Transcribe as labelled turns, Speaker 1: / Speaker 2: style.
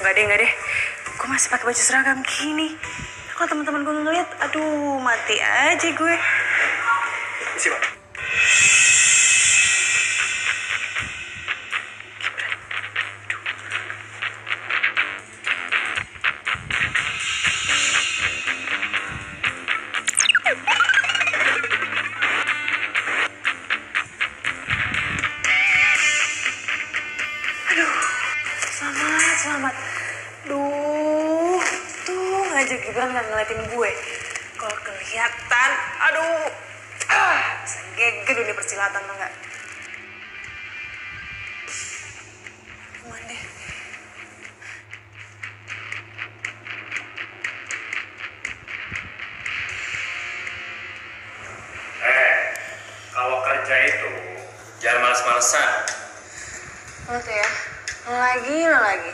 Speaker 1: Nggak deh, nggak deh. Gue masih pakai baju seragam gini. Kalau teman-teman gue ngeliat, aduh mati aja gue.
Speaker 2: Isi,
Speaker 1: selamat. Duh, tuh aja Gibran gak ngeliatin gue. Kalau kelihatan, aduh, ah, bisa geger dunia persilatan tau gak? Aman deh.
Speaker 2: Eh, kalau kerja itu jangan males-malesan.
Speaker 1: Lo tuh ya, lagi lagi.